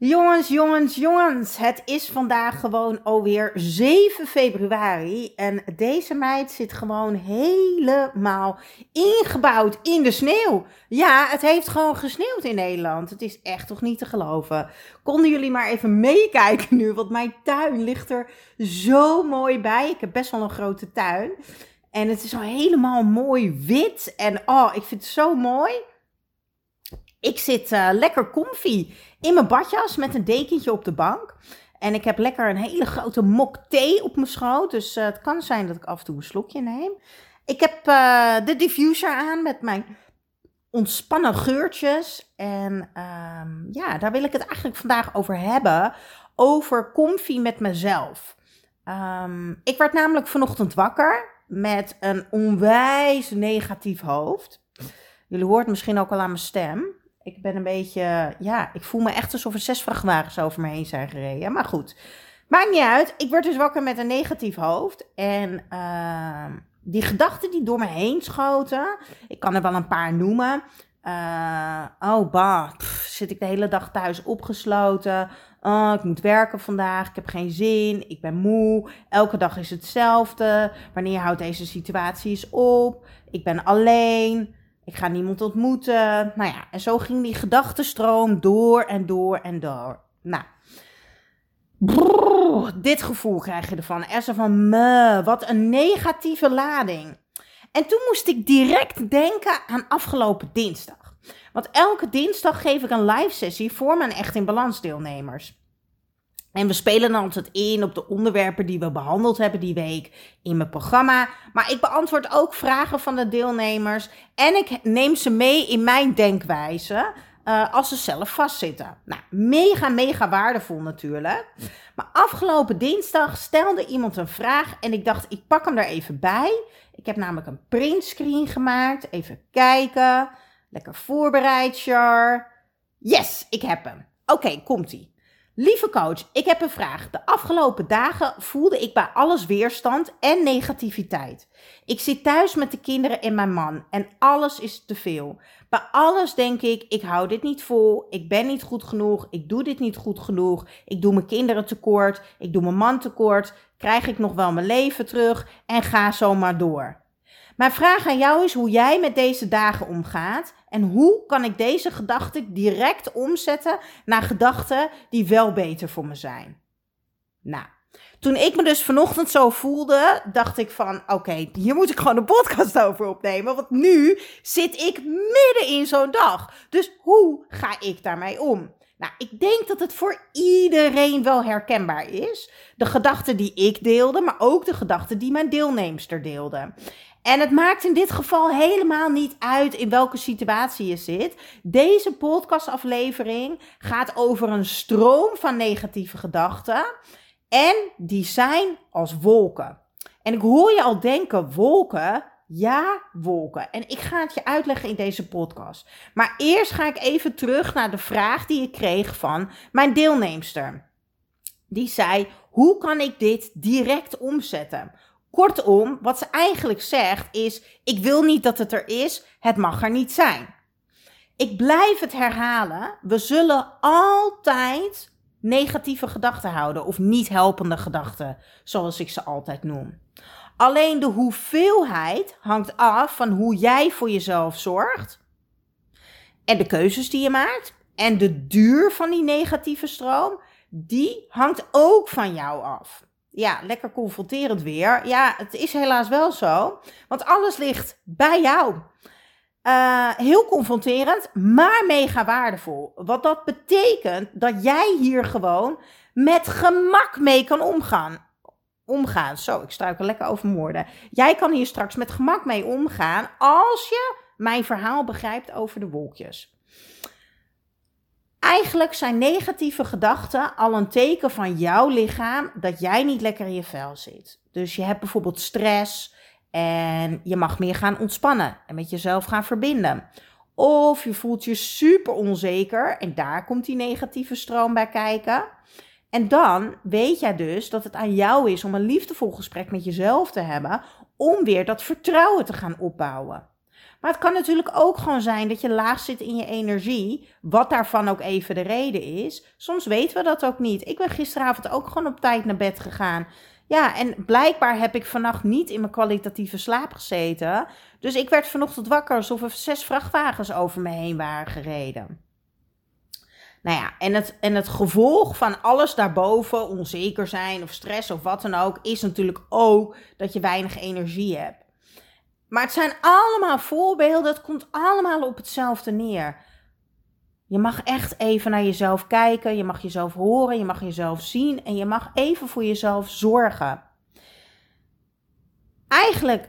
Jongens, jongens, jongens, het is vandaag gewoon alweer 7 februari en deze meid zit gewoon helemaal ingebouwd in de sneeuw. Ja, het heeft gewoon gesneeuwd in Nederland. Het is echt toch niet te geloven. Konden jullie maar even meekijken nu, want mijn tuin ligt er zo mooi bij. Ik heb best wel een grote tuin en het is al helemaal mooi wit en oh, ik vind het zo mooi. Ik zit uh, lekker comfy in mijn badjas met een dekentje op de bank. En ik heb lekker een hele grote mok thee op mijn schoot. Dus uh, het kan zijn dat ik af en toe een slokje neem. Ik heb uh, de diffuser aan met mijn ontspannen geurtjes. En um, ja, daar wil ik het eigenlijk vandaag over hebben. Over comfy met mezelf. Um, ik werd namelijk vanochtend wakker met een onwijs negatief hoofd. Jullie hoort misschien ook al aan mijn stem. Ik ben een beetje, ja, ik voel me echt alsof er zes vrachtwagens over me heen zijn gereden. Maar goed, maakt niet uit. Ik word dus wakker met een negatief hoofd. En uh, die gedachten die door me heen schoten, ik kan er wel een paar noemen. Uh, oh, bah, zit ik de hele dag thuis opgesloten. Oh, ik moet werken vandaag, ik heb geen zin, ik ben moe. Elke dag is hetzelfde. Wanneer houdt deze situatie eens op? Ik ben alleen. Ik ga niemand ontmoeten. Nou ja, en zo ging die gedachtenstroom door en door en door. Nou, dit gevoel krijg je ervan. Er zo van, me, wat een negatieve lading. En toen moest ik direct denken aan afgelopen dinsdag. Want elke dinsdag geef ik een live sessie voor mijn Echt in Balans deelnemers. En we spelen dan altijd in op de onderwerpen die we behandeld hebben die week in mijn programma. Maar ik beantwoord ook vragen van de deelnemers. En ik neem ze mee in mijn denkwijze. Uh, als ze zelf vastzitten. Nou, mega, mega waardevol natuurlijk. Maar afgelopen dinsdag stelde iemand een vraag en ik dacht, ik pak hem er even bij. Ik heb namelijk een printscreen gemaakt. Even kijken. Lekker voorbereid, Char. Yes, ik heb hem. Oké, komt-ie. Lieve coach, ik heb een vraag. De afgelopen dagen voelde ik bij alles weerstand en negativiteit. Ik zit thuis met de kinderen en mijn man en alles is te veel. Bij alles denk ik, ik hou dit niet vol, ik ben niet goed genoeg, ik doe dit niet goed genoeg, ik doe mijn kinderen tekort, ik doe mijn man tekort, krijg ik nog wel mijn leven terug en ga zo maar door. Mijn vraag aan jou is hoe jij met deze dagen omgaat en hoe kan ik deze gedachten direct omzetten naar gedachten die wel beter voor me zijn? Nou, toen ik me dus vanochtend zo voelde, dacht ik van oké, hier moet ik gewoon een podcast over opnemen. Want nu zit ik midden in zo'n dag. Dus hoe ga ik daarmee om? Nou, ik denk dat het voor iedereen wel herkenbaar is. De gedachten die ik deelde, maar ook de gedachten die mijn deelnemster deelde. En het maakt in dit geval helemaal niet uit in welke situatie je zit. Deze podcastaflevering gaat over een stroom van negatieve gedachten. En die zijn als wolken. En ik hoor je al denken, wolken? Ja, wolken. En ik ga het je uitleggen in deze podcast. Maar eerst ga ik even terug naar de vraag die ik kreeg van mijn deelnemster. Die zei: Hoe kan ik dit direct omzetten? Kortom, wat ze eigenlijk zegt is: ik wil niet dat het er is, het mag er niet zijn. Ik blijf het herhalen. We zullen altijd negatieve gedachten houden of niet helpende gedachten, zoals ik ze altijd noem. Alleen de hoeveelheid hangt af van hoe jij voor jezelf zorgt en de keuzes die je maakt en de duur van die negatieve stroom, die hangt ook van jou af ja, lekker confronterend weer. Ja, het is helaas wel zo. Want alles ligt bij jou. Uh, heel confronterend, maar mega waardevol. Wat dat betekent dat jij hier gewoon met gemak mee kan omgaan. omgaan. Zo, ik struikel lekker over woorden. Jij kan hier straks met gemak mee omgaan als je mijn verhaal begrijpt over de wolkjes. Eigenlijk zijn negatieve gedachten al een teken van jouw lichaam dat jij niet lekker in je vel zit. Dus je hebt bijvoorbeeld stress en je mag meer gaan ontspannen en met jezelf gaan verbinden. Of je voelt je super onzeker en daar komt die negatieve stroom bij kijken. En dan weet jij dus dat het aan jou is om een liefdevol gesprek met jezelf te hebben, om weer dat vertrouwen te gaan opbouwen. Maar het kan natuurlijk ook gewoon zijn dat je laag zit in je energie, wat daarvan ook even de reden is. Soms weten we dat ook niet. Ik ben gisteravond ook gewoon op tijd naar bed gegaan. Ja, en blijkbaar heb ik vannacht niet in mijn kwalitatieve slaap gezeten. Dus ik werd vanochtend wakker alsof er zes vrachtwagens over me heen waren gereden. Nou ja, en het, en het gevolg van alles daarboven, onzeker zijn of stress of wat dan ook, is natuurlijk ook dat je weinig energie hebt. Maar het zijn allemaal voorbeelden, het komt allemaal op hetzelfde neer. Je mag echt even naar jezelf kijken, je mag jezelf horen, je mag jezelf zien en je mag even voor jezelf zorgen. Eigenlijk,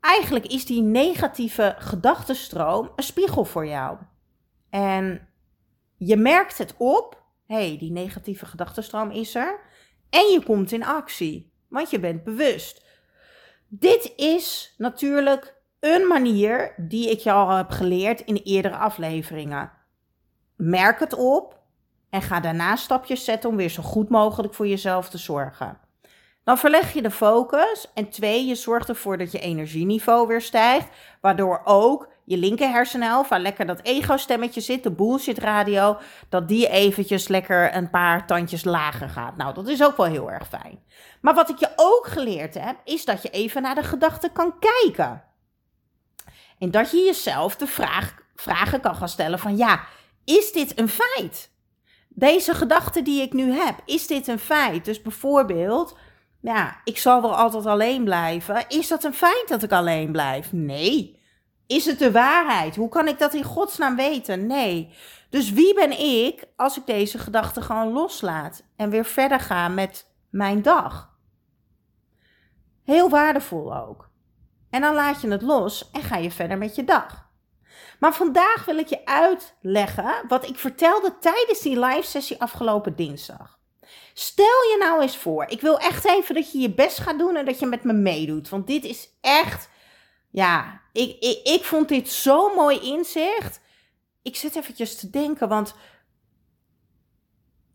eigenlijk is die negatieve gedachtenstroom een spiegel voor jou. En je merkt het op, hé, hey, die negatieve gedachtenstroom is er. En je komt in actie, want je bent bewust. Dit is natuurlijk een manier die ik je al heb geleerd in de eerdere afleveringen. Merk het op en ga daarna stapjes zetten om weer zo goed mogelijk voor jezelf te zorgen. Dan verleg je de focus en twee, je zorgt ervoor dat je energieniveau weer stijgt, waardoor ook je linker hersenhelft, waar lekker dat ego-stemmetje zit, de bullshit radio, dat die eventjes lekker een paar tandjes lager gaat. Nou, dat is ook wel heel erg fijn. Maar wat ik je ook geleerd heb, is dat je even naar de gedachten kan kijken. En dat je jezelf de vraag, vragen kan gaan stellen van ja, is dit een feit? Deze gedachte die ik nu heb, is dit een feit? Dus bijvoorbeeld, ja, ik zal wel altijd alleen blijven. Is dat een feit dat ik alleen blijf? Nee. Is het de waarheid? Hoe kan ik dat in godsnaam weten? Nee. Dus wie ben ik als ik deze gedachte gewoon loslaat en weer verder ga met mijn dag? Heel waardevol ook. En dan laat je het los en ga je verder met je dag. Maar vandaag wil ik je uitleggen wat ik vertelde tijdens die live sessie afgelopen dinsdag. Stel je nou eens voor, ik wil echt even dat je je best gaat doen en dat je met me meedoet. Want dit is echt, ja, ik, ik, ik vond dit zo'n mooi inzicht. Ik zit eventjes te denken, want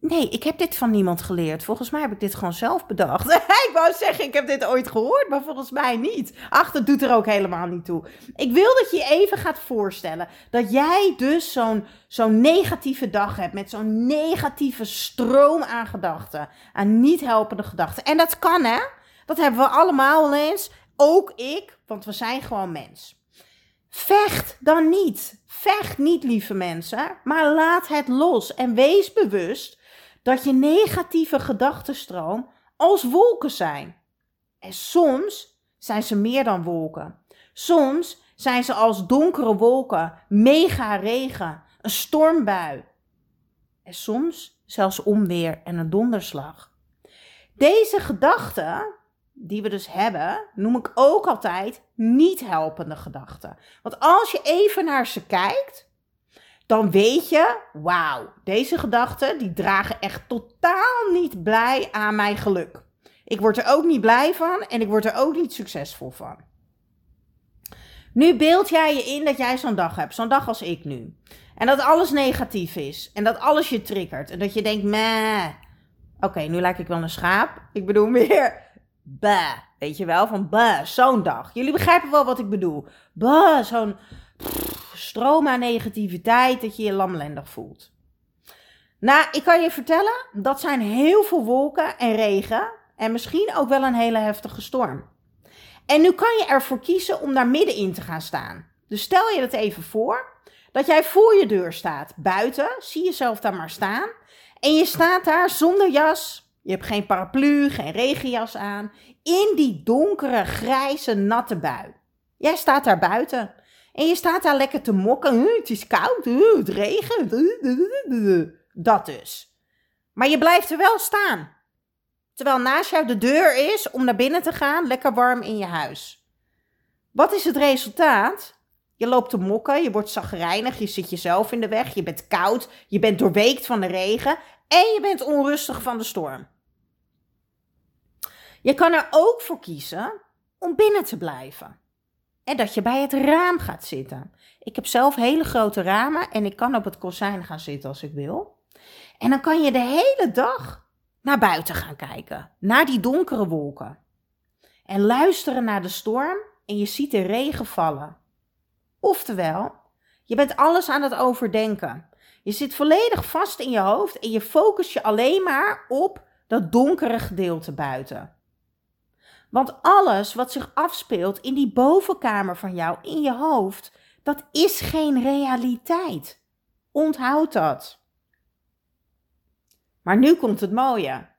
Nee, ik heb dit van niemand geleerd. Volgens mij heb ik dit gewoon zelf bedacht. ik wou zeggen, ik heb dit ooit gehoord, maar volgens mij niet. Ach, dat doet er ook helemaal niet toe. Ik wil dat je even gaat voorstellen dat jij dus zo'n zo'n negatieve dag hebt met zo'n negatieve stroom aan gedachten, aan niet helpende gedachten. En dat kan, hè? Dat hebben we allemaal eens. Ook ik, want we zijn gewoon mens. Vecht dan niet. Vecht niet, lieve mensen, maar laat het los en wees bewust dat je negatieve gedachtenstroom als wolken zijn. En soms zijn ze meer dan wolken. Soms zijn ze als donkere wolken, mega regen, een stormbui. En soms zelfs onweer en een donderslag. Deze gedachten, die we dus hebben, noem ik ook altijd niet helpende gedachten. Want als je even naar ze kijkt, dan weet je, wauw, deze gedachten die dragen echt totaal niet blij aan mijn geluk. Ik word er ook niet blij van en ik word er ook niet succesvol van. Nu beeld jij je in dat jij zo'n dag hebt, zo'n dag als ik nu. En dat alles negatief is en dat alles je triggert en dat je denkt, meh, oké, nu lijk ik wel een schaap. Ik bedoel meer, bah, weet je wel, van bah, zo'n dag. Jullie begrijpen wel wat ik bedoel. Bah, zo'n stroom aan negativiteit, dat je je lamlendig voelt. Nou, ik kan je vertellen, dat zijn heel veel wolken en regen en misschien ook wel een hele heftige storm. En nu kan je ervoor kiezen om daar middenin te gaan staan. Dus stel je het even voor dat jij voor je deur staat, buiten, zie jezelf daar maar staan. En je staat daar zonder jas, je hebt geen paraplu, geen regenjas aan, in die donkere, grijze, natte bui. Jij staat daar buiten. En je staat daar lekker te mokken. het is koud, het regent. Dat dus. Maar je blijft er wel staan. Terwijl naast jou de deur is om naar binnen te gaan, lekker warm in je huis. Wat is het resultaat? Je loopt te mokken, je wordt zagrijnig, je zit jezelf in de weg, je bent koud, je bent doorweekt van de regen en je bent onrustig van de storm. Je kan er ook voor kiezen om binnen te blijven. En dat je bij het raam gaat zitten. Ik heb zelf hele grote ramen en ik kan op het kozijn gaan zitten als ik wil. En dan kan je de hele dag naar buiten gaan kijken, naar die donkere wolken. En luisteren naar de storm en je ziet de regen vallen. Oftewel, je bent alles aan het overdenken. Je zit volledig vast in je hoofd en je focust je alleen maar op dat donkere gedeelte buiten. Want alles wat zich afspeelt in die bovenkamer van jou, in je hoofd, dat is geen realiteit. Onthoud dat. Maar nu komt het mooie.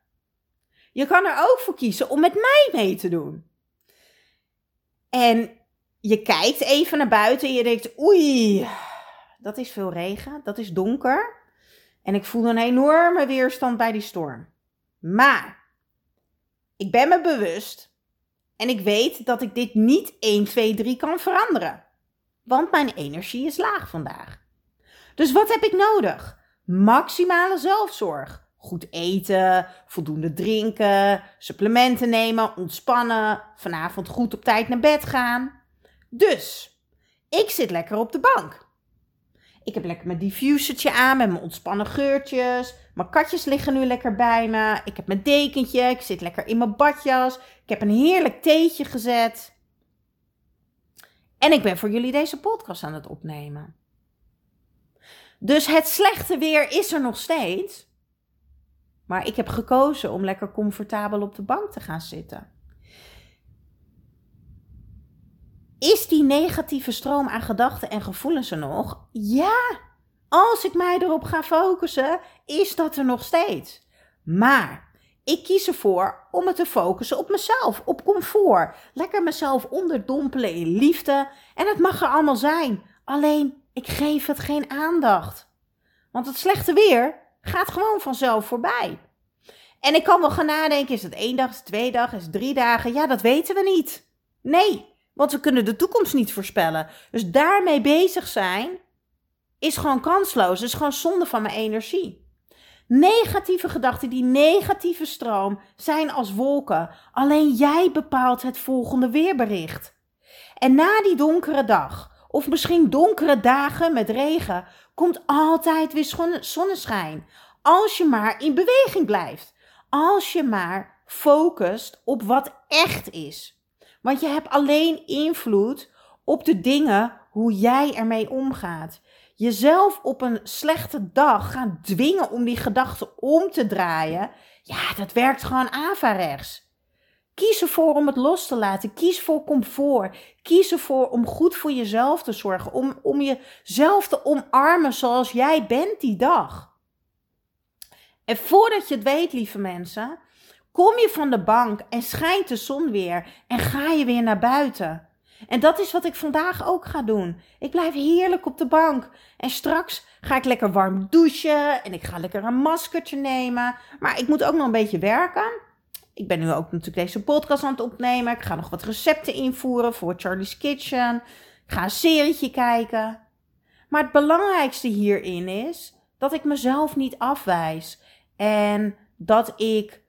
Je kan er ook voor kiezen om met mij mee te doen. En je kijkt even naar buiten en je denkt: oei, dat is veel regen, dat is donker. En ik voel een enorme weerstand bij die storm. Maar ik ben me bewust en ik weet dat ik dit niet 1, 2, 3 kan veranderen. Want mijn energie is laag vandaag. Dus wat heb ik nodig? Maximale zelfzorg. Goed eten, voldoende drinken, supplementen nemen, ontspannen, vanavond goed op tijd naar bed gaan. Dus, ik zit lekker op de bank. Ik heb lekker mijn diffusertje aan met mijn ontspannen geurtjes. Mijn katjes liggen nu lekker bij me. Ik heb mijn dekentje. Ik zit lekker in mijn badjas. Ik heb een heerlijk theetje gezet. En ik ben voor jullie deze podcast aan het opnemen. Dus het slechte weer is er nog steeds. Maar ik heb gekozen om lekker comfortabel op de bank te gaan zitten. Is die negatieve stroom aan gedachten en gevoelens er nog? Ja, als ik mij erop ga focussen, is dat er nog steeds. Maar ik kies ervoor om me te focussen op mezelf, op comfort. Lekker mezelf onderdompelen in liefde. En het mag er allemaal zijn. Alleen, ik geef het geen aandacht. Want het slechte weer gaat gewoon vanzelf voorbij. En ik kan wel gaan nadenken, is het één dag, is het twee dagen, is het drie dagen? Ja, dat weten we niet. Nee, want we kunnen de toekomst niet voorspellen. Dus daarmee bezig zijn is gewoon kansloos. is gewoon zonde van mijn energie. Negatieve gedachten, die negatieve stroom, zijn als wolken. Alleen jij bepaalt het volgende weerbericht. En na die donkere dag, of misschien donkere dagen met regen, komt altijd weer zonneschijn. Als je maar in beweging blijft. Als je maar focust op wat echt is. Want je hebt alleen invloed op de dingen hoe jij ermee omgaat. Jezelf op een slechte dag gaan dwingen om die gedachten om te draaien. Ja, dat werkt gewoon averechts. Kies ervoor om het los te laten. Kies voor comfort. Kies ervoor om goed voor jezelf te zorgen. Om, om jezelf te omarmen zoals jij bent die dag. En voordat je het weet, lieve mensen, kom je van de bank en schijnt de zon weer en ga je weer naar buiten. En dat is wat ik vandaag ook ga doen. Ik blijf heerlijk op de bank. En straks ga ik lekker warm douchen en ik ga lekker een maskertje nemen. Maar ik moet ook nog een beetje werken. Ik ben nu ook natuurlijk deze podcast aan het opnemen. Ik ga nog wat recepten invoeren voor Charlie's Kitchen. Ik ga een serietje kijken. Maar het belangrijkste hierin is dat ik mezelf niet afwijs. En dat ik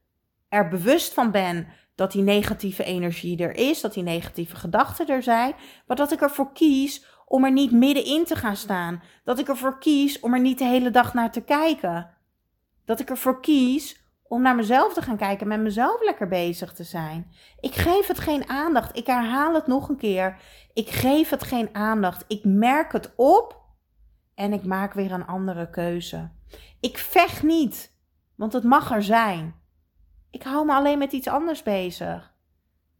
er bewust van ben dat die negatieve energie er is, dat die negatieve gedachten er zijn, maar dat ik ervoor kies om er niet middenin te gaan staan. Dat ik ervoor kies om er niet de hele dag naar te kijken. Dat ik ervoor kies om naar mezelf te gaan kijken, met mezelf lekker bezig te zijn. Ik geef het geen aandacht. Ik herhaal het nog een keer. Ik geef het geen aandacht. Ik merk het op en ik maak weer een andere keuze. Ik vecht niet. Want het mag er zijn. Ik hou me alleen met iets anders bezig.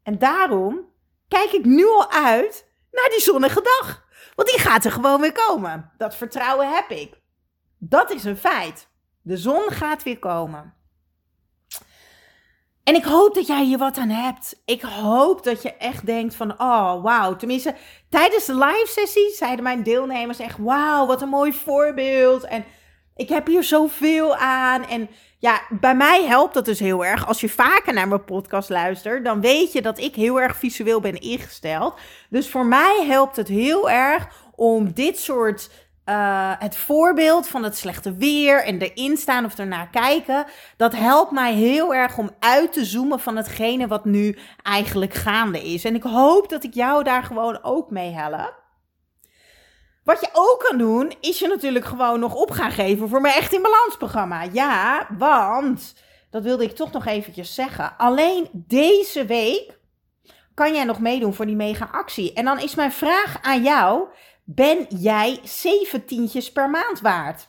En daarom kijk ik nu al uit naar die zonnige dag. Want die gaat er gewoon weer komen. Dat vertrouwen heb ik. Dat is een feit. De zon gaat weer komen. En ik hoop dat jij hier wat aan hebt. Ik hoop dat je echt denkt van, oh wauw. Tenminste, tijdens de live sessie zeiden mijn deelnemers echt, wauw, wat een mooi voorbeeld. En Ik heb hier zoveel aan. En ja, bij mij helpt dat dus heel erg. Als je vaker naar mijn podcast luistert, dan weet je dat ik heel erg visueel ben ingesteld. Dus voor mij helpt het heel erg om dit soort uh, het voorbeeld van het slechte weer en erin staan of ernaar kijken, dat helpt mij heel erg om uit te zoomen van hetgene wat nu eigenlijk gaande is. En ik hoop dat ik jou daar gewoon ook mee help. Wat je ook kan doen, is je natuurlijk gewoon nog op gaan geven voor mijn Echt in Balans programma. Ja, want, dat wilde ik toch nog eventjes zeggen, alleen deze week kan jij nog meedoen voor die mega actie. En dan is mijn vraag aan jou, ben jij zeventientjes per maand waard?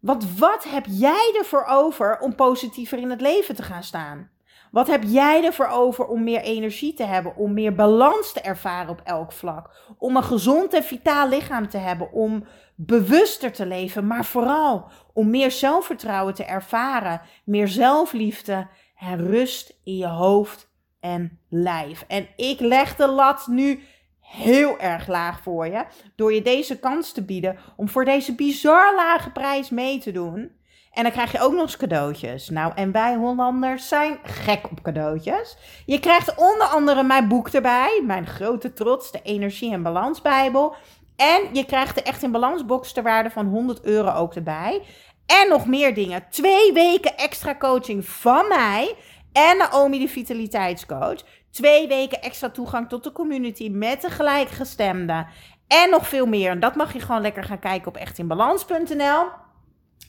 Want wat heb jij ervoor over om positiever in het leven te gaan staan? Wat heb jij ervoor over om meer energie te hebben, om meer balans te ervaren op elk vlak, om een gezond en vitaal lichaam te hebben, om bewuster te leven, maar vooral om meer zelfvertrouwen te ervaren, meer zelfliefde en rust in je hoofd en lijf. En ik leg de lat nu heel erg laag voor je. Door je deze kans te bieden om voor deze bizar lage prijs mee te doen. En dan krijg je ook nog eens cadeautjes. Nou, en wij Hollanders zijn gek op cadeautjes. Je krijgt onder andere mijn boek erbij. Mijn grote trots, de Energie- en Balansbijbel. En je krijgt de Echt in Balans box ter waarde van 100 euro ook erbij. En nog meer dingen. Twee weken extra coaching van mij. En Naomi, de vitaliteitscoach. Twee weken extra toegang tot de community met de gelijkgestemden. En nog veel meer. En dat mag je gewoon lekker gaan kijken op echtinbalans.nl.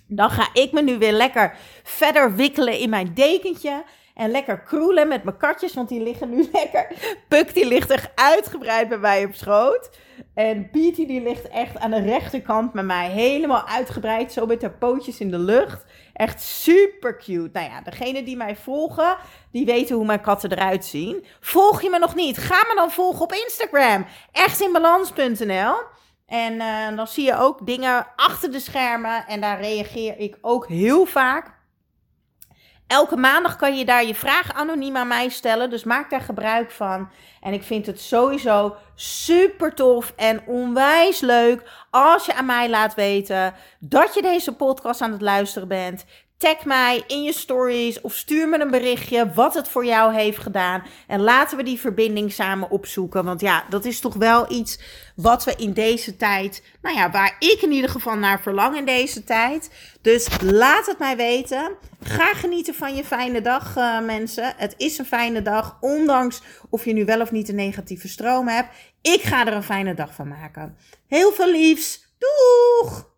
Dan ga ik me nu weer lekker verder wikkelen in mijn dekentje. En lekker kroelen met mijn katjes, want die liggen nu lekker. Puk die ligt er uitgebreid bij mij op schoot. En Beatty die ligt echt aan de rechterkant bij mij. Helemaal uitgebreid, zo met haar pootjes in de lucht. Echt super cute. Nou ja, degene die mij volgen, die weten hoe mijn katten eruit zien. Volg je me nog niet? Ga me dan volgen op Instagram. Echtinbalans.nl En uh, dan zie je ook dingen achter de schermen. En daar reageer ik ook heel vaak. Elke maandag kan je daar je vraag anoniem aan mij stellen. Dus maak daar gebruik van. En ik vind het sowieso super tof en onwijs leuk als je aan mij laat weten dat je deze podcast aan het luisteren bent. Tag mij in je stories of stuur me een berichtje wat het voor jou heeft gedaan. En laten we die verbinding samen opzoeken. Want ja, dat is toch wel iets wat we in deze tijd, nou ja, waar ik in ieder geval naar verlang in deze tijd. Dus laat het mij weten. Ga genieten van je fijne dag, uh, mensen. Het is een fijne dag, ondanks of je nu wel of niet een negatieve stroom hebt. Ik ga er een fijne dag van maken. Heel veel liefs. Doeg!